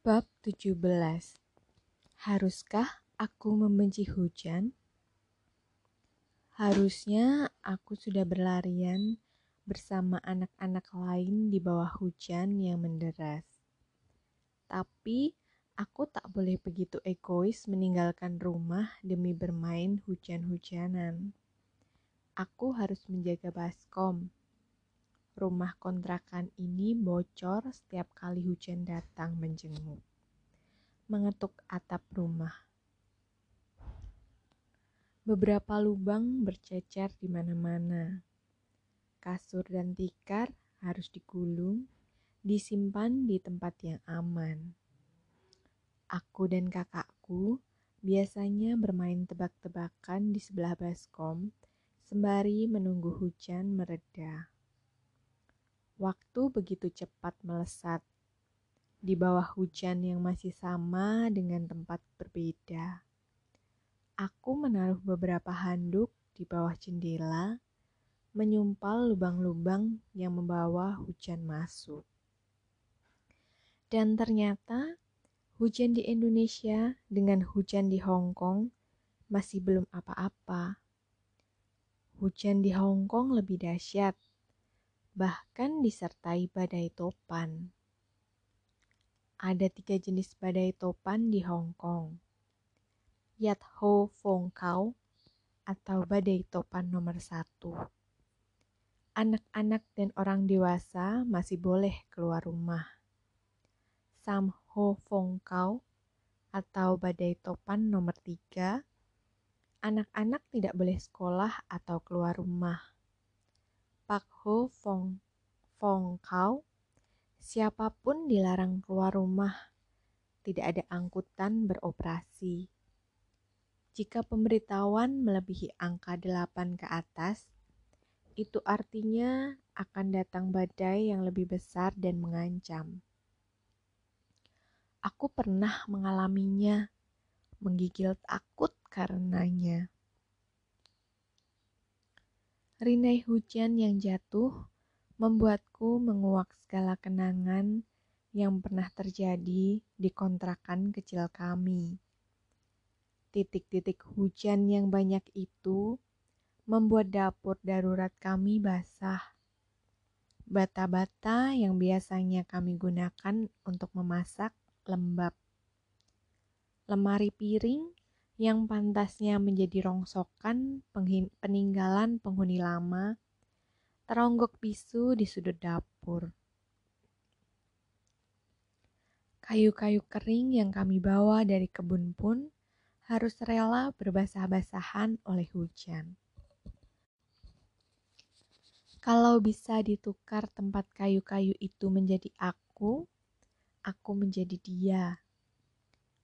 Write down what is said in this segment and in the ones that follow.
Bab 17 Haruskah aku membenci hujan? Harusnya aku sudah berlarian bersama anak-anak lain di bawah hujan yang menderas. Tapi aku tak boleh begitu egois meninggalkan rumah demi bermain hujan-hujanan. Aku harus menjaga baskom rumah kontrakan ini bocor setiap kali hujan datang menjenguk. Mengetuk atap rumah. Beberapa lubang bercecer di mana-mana. Kasur dan tikar harus digulung, disimpan di tempat yang aman. Aku dan kakakku biasanya bermain tebak-tebakan di sebelah baskom sembari menunggu hujan mereda. Waktu begitu cepat melesat di bawah hujan yang masih sama dengan tempat berbeda. Aku menaruh beberapa handuk di bawah jendela, menyumpal lubang-lubang yang membawa hujan masuk. Dan ternyata hujan di Indonesia dengan hujan di Hong Kong masih belum apa-apa. Hujan di Hong Kong lebih dahsyat bahkan disertai badai topan. Ada tiga jenis badai topan di Hong Kong. Yat Ho Fong Kau atau badai topan nomor satu. Anak-anak dan orang dewasa masih boleh keluar rumah. Sam Ho Fong Kau atau badai topan nomor tiga, anak-anak tidak boleh sekolah atau keluar rumah. Ho Fong Fong Kau, siapa pun dilarang keluar rumah, tidak ada angkutan beroperasi. Jika pemberitahuan melebihi angka 8 ke atas, itu artinya akan datang badai yang lebih besar dan mengancam. Aku pernah mengalaminya, menggigil takut karenanya. Rinai hujan yang jatuh membuatku menguak segala kenangan yang pernah terjadi di kontrakan kecil kami. Titik-titik hujan yang banyak itu membuat dapur darurat kami basah. Bata-bata yang biasanya kami gunakan untuk memasak lembab. Lemari piring yang pantasnya menjadi rongsokan peninggalan penghuni lama, teronggok bisu di sudut dapur. Kayu-kayu kering yang kami bawa dari kebun pun harus rela berbasah-basahan oleh hujan. Kalau bisa ditukar tempat kayu-kayu itu menjadi aku, aku menjadi dia.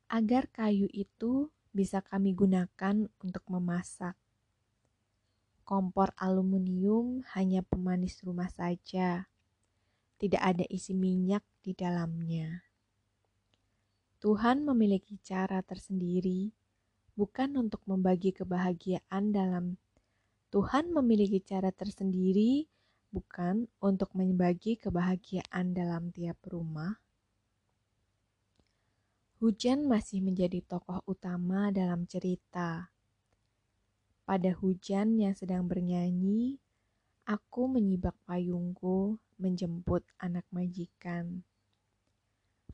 Agar kayu itu bisa kami gunakan untuk memasak. Kompor aluminium hanya pemanis rumah saja, tidak ada isi minyak di dalamnya. Tuhan memiliki cara tersendiri, bukan untuk membagi kebahagiaan dalam Tuhan memiliki cara tersendiri, bukan untuk membagi kebahagiaan dalam tiap rumah Hujan masih menjadi tokoh utama dalam cerita. Pada hujan yang sedang bernyanyi, aku menyibak payungku menjemput anak majikan.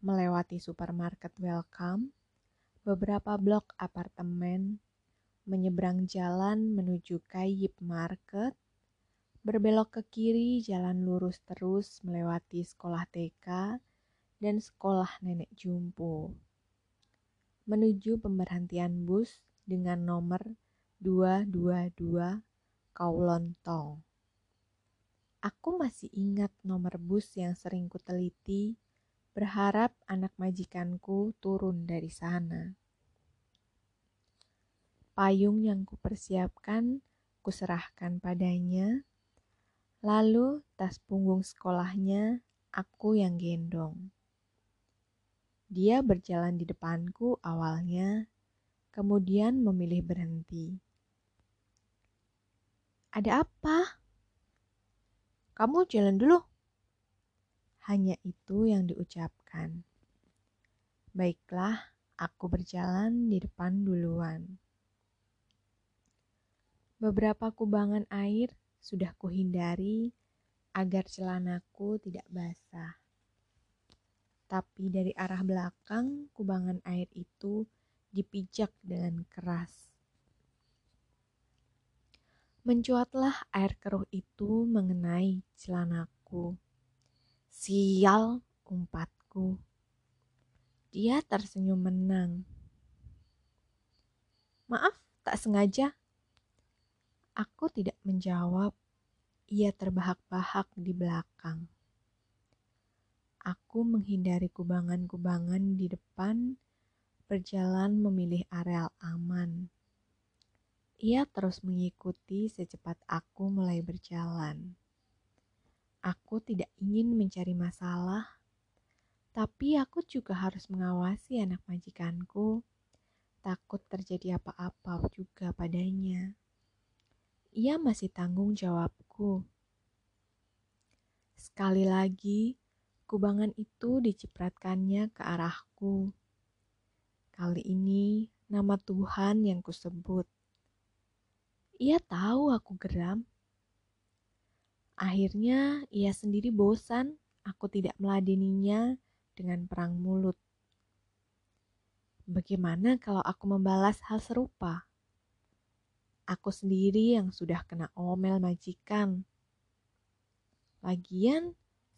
Melewati supermarket welcome, beberapa blok apartemen, menyeberang jalan menuju Kayip Market, berbelok ke kiri jalan lurus terus melewati sekolah TK dan sekolah nenek jumpo menuju pemberhentian bus dengan nomor 222 Kowloon Tong. Aku masih ingat nomor bus yang sering kuteliti, berharap anak majikanku turun dari sana. Payung yang kupersiapkan kuserahkan padanya, lalu tas punggung sekolahnya aku yang gendong. Dia berjalan di depanku awalnya, kemudian memilih berhenti. Ada apa? Kamu jalan dulu. Hanya itu yang diucapkan. Baiklah, aku berjalan di depan duluan. Beberapa kubangan air sudah kuhindari agar celanaku tidak basah. Tapi dari arah belakang kubangan air itu dipijak dengan keras. Mencuatlah air keruh itu mengenai celanaku. Sial, umpatku. Dia tersenyum menang. Maaf, tak sengaja. Aku tidak menjawab. Ia terbahak-bahak di belakang. Aku menghindari kubangan-kubangan di depan, berjalan memilih areal aman. Ia terus mengikuti secepat aku mulai berjalan. Aku tidak ingin mencari masalah, tapi aku juga harus mengawasi anak majikanku. Takut terjadi apa-apa juga padanya. Ia masih tanggung jawabku. Sekali lagi, kubangan itu dicipratkannya ke arahku. Kali ini, nama Tuhan yang kusebut. Ia tahu aku geram. Akhirnya ia sendiri bosan aku tidak meladeninya dengan perang mulut. Bagaimana kalau aku membalas hal serupa? Aku sendiri yang sudah kena omel majikan. Lagian,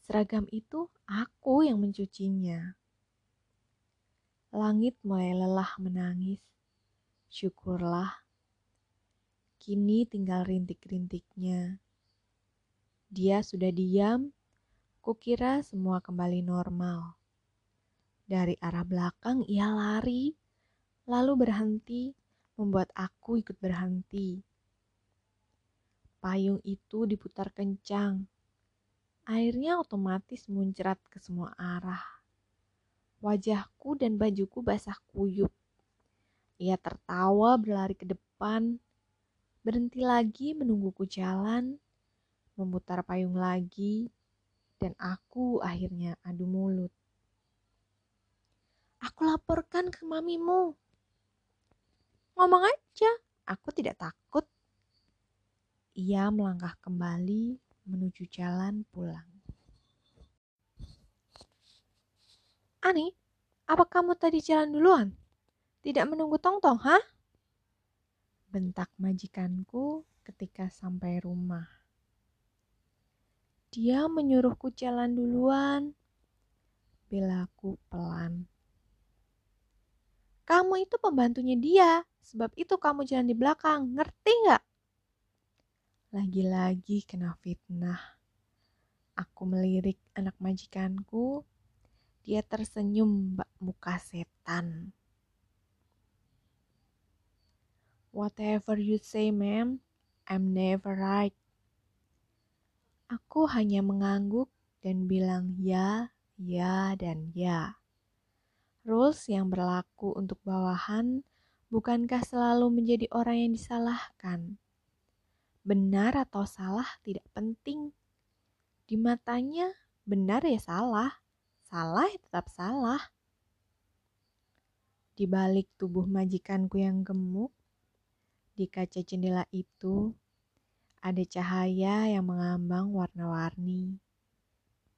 seragam itu aku yang mencucinya. Langit mulai lelah menangis. Syukurlah Kini tinggal rintik-rintiknya. Dia sudah diam, kukira semua kembali normal. Dari arah belakang ia lari, lalu berhenti, membuat aku ikut berhenti. Payung itu diputar kencang. Airnya otomatis muncrat ke semua arah. Wajahku dan bajuku basah kuyup. Ia tertawa berlari ke depan, berhenti lagi menungguku jalan, memutar payung lagi, dan aku akhirnya adu mulut. Aku laporkan ke mamimu. Ngomong aja, aku tidak takut. Ia melangkah kembali menuju jalan pulang. Ani, apa kamu tadi jalan duluan? Tidak menunggu Tongtong, hah? bentak majikanku ketika sampai rumah. Dia menyuruhku jalan duluan. Belaku pelan. Kamu itu pembantunya dia, sebab itu kamu jalan di belakang, ngerti nggak? Lagi-lagi kena fitnah. Aku melirik anak majikanku, dia tersenyum bak muka setan. Whatever you say, ma'am, I'm never right. Aku hanya mengangguk dan bilang ya, ya, dan ya. Rules yang berlaku untuk bawahan bukankah selalu menjadi orang yang disalahkan? Benar atau salah tidak penting. Di matanya, benar ya salah, salah ya tetap salah. Di balik tubuh majikanku yang gemuk, di kaca jendela itu ada cahaya yang mengambang warna-warni.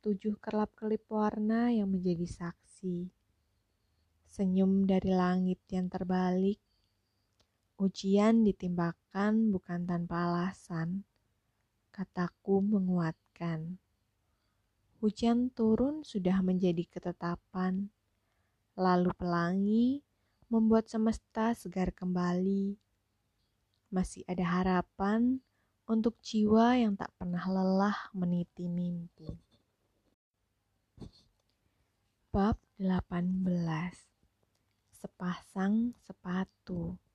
Tujuh kelap-kelip warna yang menjadi saksi. Senyum dari langit yang terbalik. Ujian ditimbakan bukan tanpa alasan. Kataku menguatkan. Hujan turun sudah menjadi ketetapan. Lalu pelangi membuat semesta segar kembali masih ada harapan untuk jiwa yang tak pernah lelah meniti mimpi. Bab 18 Sepasang sepatu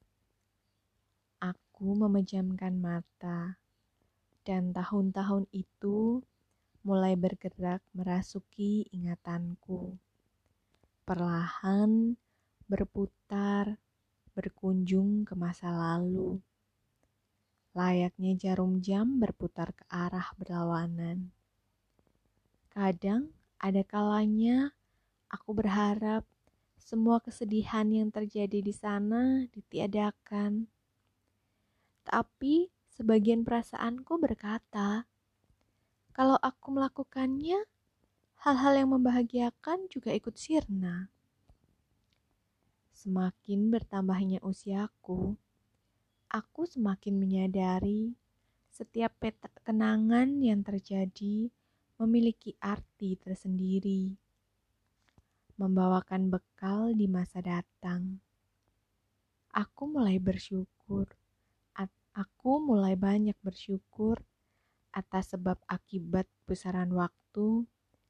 Aku memejamkan mata dan tahun-tahun itu mulai bergerak merasuki ingatanku. Perlahan berputar, berkunjung ke masa lalu layaknya jarum jam berputar ke arah berlawanan. Kadang ada kalanya aku berharap Semua kesedihan yang terjadi di sana ditiadakan. Tapi sebagian perasaanku berkata, kalau aku melakukannya, hal-hal yang membahagiakan juga ikut sirna. Semakin bertambahnya usiaku, aku semakin menyadari setiap peta kenangan yang terjadi memiliki arti tersendiri, membawakan bekal di masa datang. Aku mulai bersyukur, aku mulai banyak bersyukur atas sebab akibat besaran waktu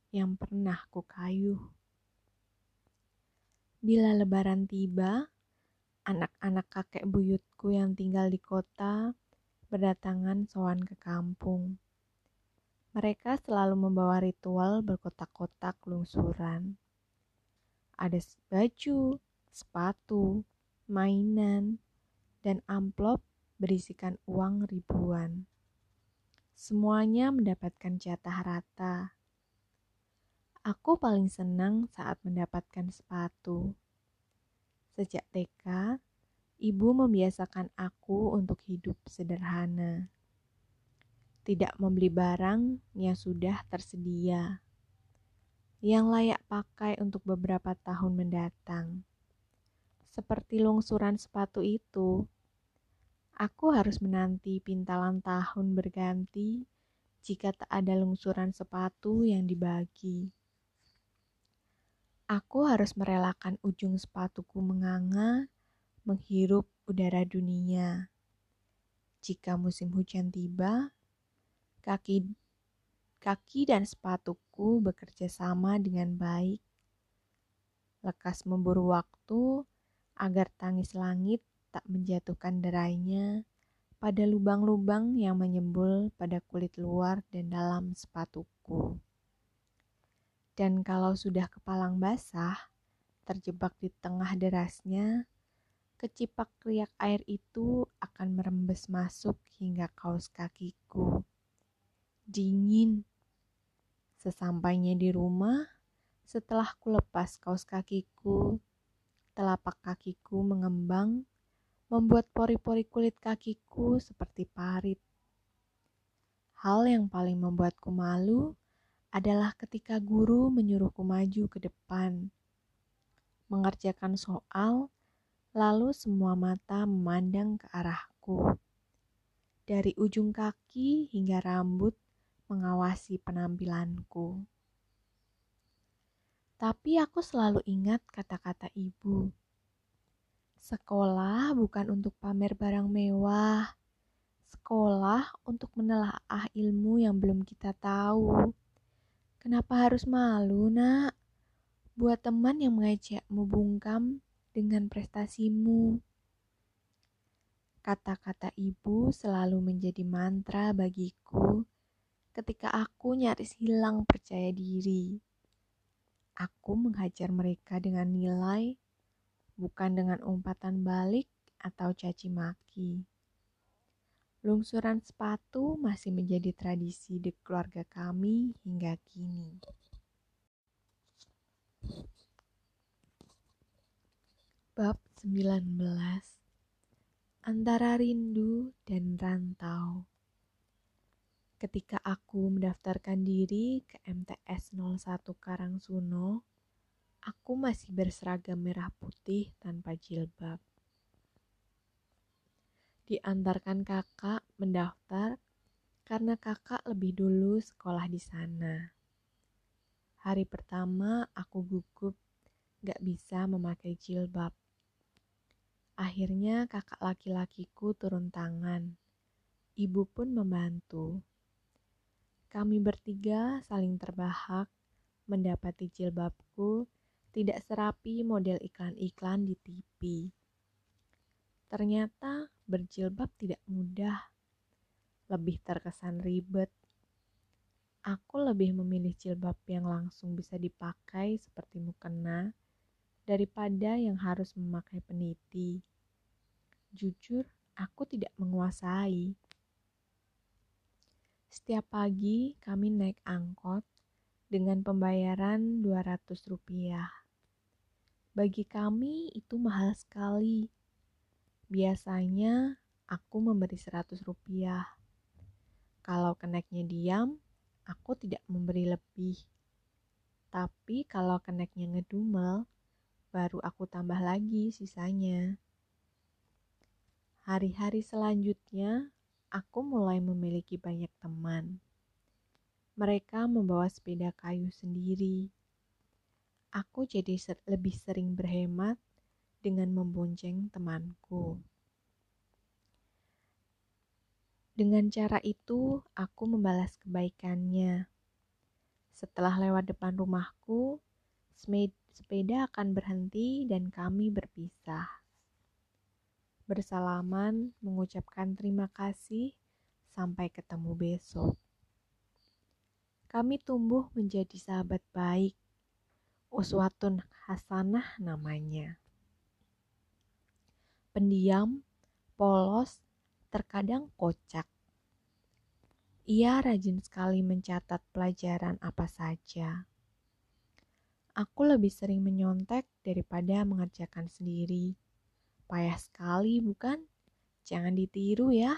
yang pernah kukayuh. Bila lebaran tiba, anak-anak kakek buyutku yang tinggal di kota berdatangan sowan ke kampung. Mereka selalu membawa ritual berkotak-kotak lungsuran. Ada baju, sepatu, mainan, dan amplop berisikan uang ribuan. Semuanya mendapatkan jatah rata. Aku paling senang saat mendapatkan sepatu. Sejak TK, ibu membiasakan aku untuk hidup sederhana. Tidak membeli barang yang sudah tersedia, yang layak pakai untuk beberapa tahun mendatang. Seperti lungsuran sepatu itu, Aku harus menanti pintalan tahun berganti jika tak ada lungsuran sepatu yang dibagi. Aku harus merelakan ujung sepatuku menganga, menghirup udara dunia. Jika musim hujan tiba, kaki kaki dan sepatuku bekerja sama dengan baik. Lekas memburu waktu agar tangis langit tak menjatuhkan derainya pada lubang-lubang yang menyembul pada kulit luar dan dalam sepatuku. Dan kalau sudah kepalang basah, terjebak di tengah derasnya, kecipak riak air itu akan merembes masuk hingga kaos kakiku. Dingin. Sesampainya di rumah, setelah kulepas kaos kakiku, telapak kakiku mengembang membuat pori-pori kulit kakiku seperti parit. Hal yang paling membuatku malu adalah ketika guru menyuruhku maju ke depan, mengerjakan soal, lalu semua mata memandang ke arahku. Dari ujung kaki hingga rambut mengawasi penampilanku. Tapi aku selalu ingat kata-kata ibu Sekolah bukan untuk pamer barang mewah. Sekolah untuk menelaah ilmu yang belum kita tahu. Kenapa harus malu, Nak? Buat teman yang mengajakmu bungkam dengan prestasimu. Kata-kata ibu selalu menjadi mantra bagiku ketika aku nyaris hilang percaya diri. Aku menghajar mereka dengan nilai bukan dengan umpatan balik atau caci maki. Lungsuran sepatu masih menjadi tradisi di keluarga kami hingga kini. Bab 19 Antara rindu dan rantau Ketika aku mendaftarkan diri ke MTS 01 Karangsuno, aku masih berseragam merah putih tanpa jilbab. Diantarkan kakak mendaftar karena kakak lebih dulu sekolah di sana. Hari pertama aku gugup gak bisa memakai jilbab. Akhirnya kakak laki-lakiku turun tangan. Ibu pun membantu. Kami bertiga saling terbahak mendapati jilbabku tidak serapi model iklan-iklan di TV. Ternyata berjilbab tidak mudah, lebih terkesan ribet. Aku lebih memilih jilbab yang langsung bisa dipakai seperti mukena daripada yang harus memakai peniti. Jujur, aku tidak menguasai. Setiap pagi kami naik angkot dengan pembayaran 200 rupiah. Bagi kami itu mahal sekali. Biasanya aku memberi 100 rupiah. Kalau keneknya diam, aku tidak memberi lebih. Tapi kalau keneknya ngedumel, baru aku tambah lagi sisanya. Hari-hari selanjutnya, aku mulai memiliki banyak teman. Mereka membawa sepeda kayu sendiri. Aku jadi ser lebih sering berhemat dengan membonceng temanku. Dengan cara itu, aku membalas kebaikannya. Setelah lewat depan rumahku, sepeda akan berhenti dan kami berpisah. Bersalaman mengucapkan terima kasih sampai ketemu besok. Kami tumbuh menjadi sahabat baik. Uswatun Hasanah namanya. Pendiam, polos, terkadang kocak. Ia rajin sekali mencatat pelajaran apa saja Aku lebih sering menyontek daripada mengerjakan sendiri. Payah sekali, bukan? Jangan ditiru ya.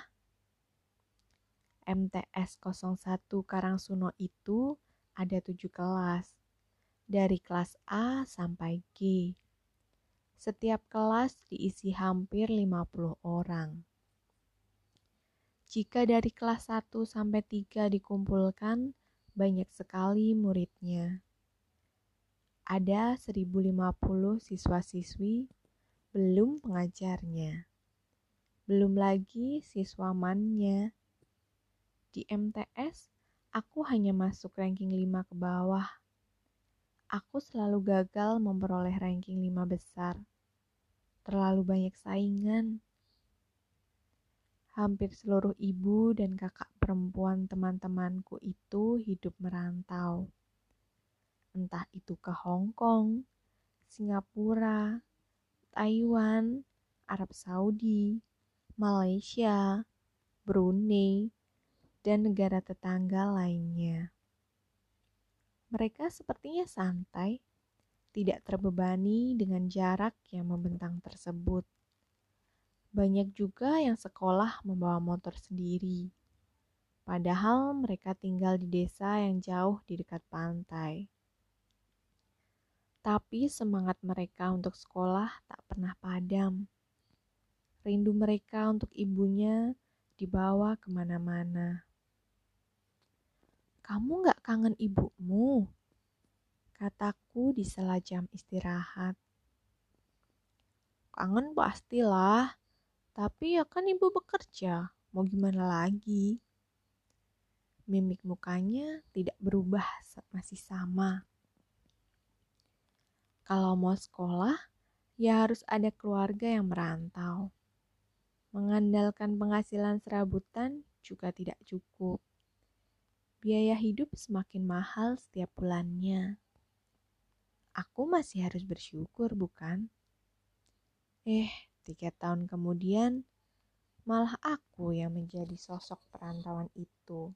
MTS 01 Karangsuno itu ada tujuh kelas, dari kelas A sampai G. Setiap kelas diisi hampir 50 orang. Jika dari kelas 1 sampai 3 dikumpulkan, banyak sekali muridnya ada 1050 siswa-siswi, belum pengajarnya. Belum lagi siswamannya. Di MTS, aku hanya masuk ranking 5 ke bawah. Aku selalu gagal memperoleh ranking 5 besar. Terlalu banyak saingan. Hampir seluruh ibu dan kakak perempuan teman-temanku itu hidup merantau entah itu ke Hong Kong, Singapura, Taiwan, Arab Saudi, Malaysia, Brunei, dan negara tetangga lainnya. Mereka sepertinya santai, tidak terbebani dengan jarak yang membentang tersebut. Banyak juga yang sekolah membawa motor sendiri, padahal mereka tinggal di desa yang jauh di dekat pantai. Tapi semangat mereka untuk sekolah tak pernah padam. Rindu mereka untuk ibunya dibawa ke mana-mana. Kamu gak kangen ibumu? Kataku di sela jam istirahat. Kangen pastilah, tapi ya kan ibu bekerja, mau gimana lagi? Mimik mukanya tidak berubah, masih sama. Kalau mau sekolah, ya harus ada keluarga yang merantau. Mengandalkan penghasilan serabutan juga tidak cukup. Biaya hidup semakin mahal setiap bulannya. Aku masih harus bersyukur, bukan? Eh, tiga tahun kemudian, malah aku yang menjadi sosok perantauan itu.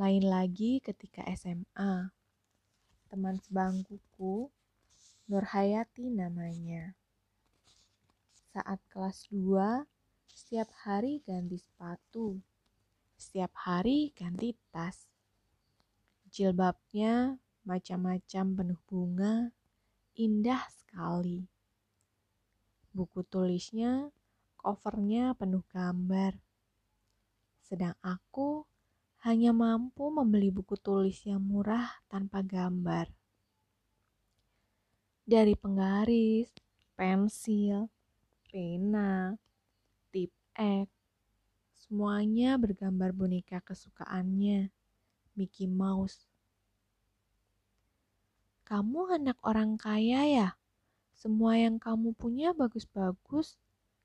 Lain lagi ketika SMA. Teman sebangkuku, Nur Hayati namanya. Saat kelas 2, setiap hari ganti sepatu. Setiap hari ganti tas. Jilbabnya macam-macam penuh bunga, indah sekali. Buku tulisnya, covernya penuh gambar. Sedang aku hanya mampu membeli buku tulis yang murah tanpa gambar. Dari penggaris, pensil, pena, X, semuanya bergambar boneka kesukaannya, Mickey Mouse. Kamu anak orang kaya ya? Semua yang kamu punya bagus-bagus,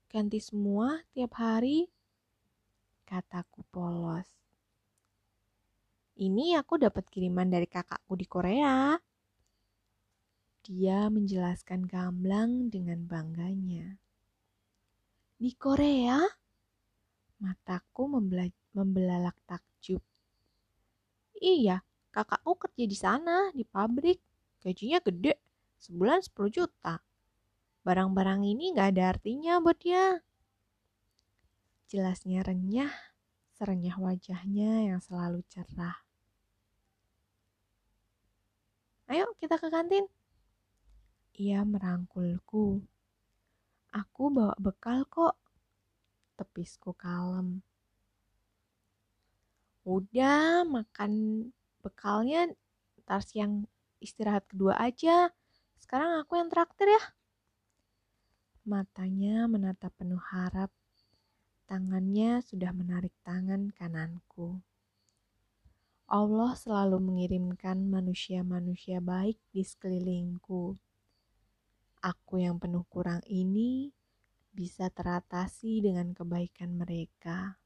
ganti semua tiap hari, kataku polos. Ini aku dapat kiriman dari kakakku di Korea. Dia menjelaskan gamblang dengan bangganya. Di Korea? Mataku membelalak takjub. Iya, kakakku kerja di sana, di pabrik. Gajinya gede, sebulan 10 juta. Barang-barang ini gak ada artinya buat dia. Jelasnya renyah, serenyah wajahnya yang selalu cerah. Ayo kita ke kantin. Ia merangkulku. Aku bawa bekal kok. Tepisku kalem. Udah makan bekalnya ntar siang istirahat kedua aja. Sekarang aku yang traktir ya. Matanya menatap penuh harap. Tangannya sudah menarik tangan kananku. Allah selalu mengirimkan manusia-manusia baik di sekelilingku. Aku yang penuh kurang ini bisa teratasi dengan kebaikan mereka.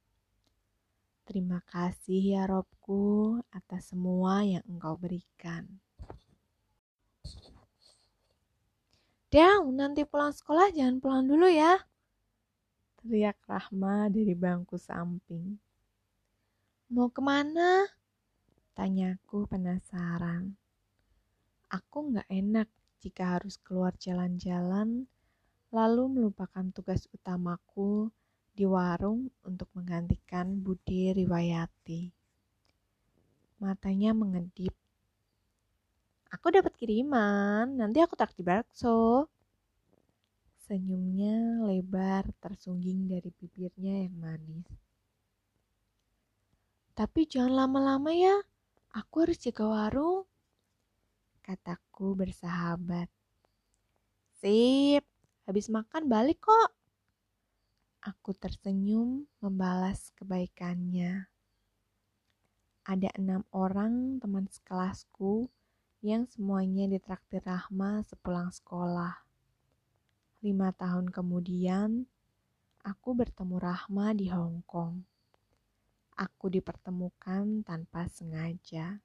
Terima kasih ya Robku atas semua yang engkau berikan. Del, nanti pulang sekolah jangan pulang dulu ya. Teriak Rahma dari bangku samping. Mau ke mana? Tanyaku penasaran. Aku nggak enak jika harus keluar jalan-jalan, lalu melupakan tugas utamaku di warung untuk menggantikan Budi Riwayati. Matanya mengedip. Aku dapat kiriman, nanti aku traktir bakso. Senyumnya lebar tersungging dari bibirnya yang manis. Tapi jangan lama-lama ya, Aku harus jaga warung, kataku bersahabat. Sip, habis makan balik kok. Aku tersenyum membalas kebaikannya. Ada enam orang teman sekelasku yang semuanya ditraktir Rahma sepulang sekolah. Lima tahun kemudian, aku bertemu Rahma di Hong Kong aku dipertemukan tanpa sengaja.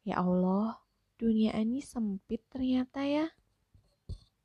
Ya Allah, dunia ini sempit ternyata ya.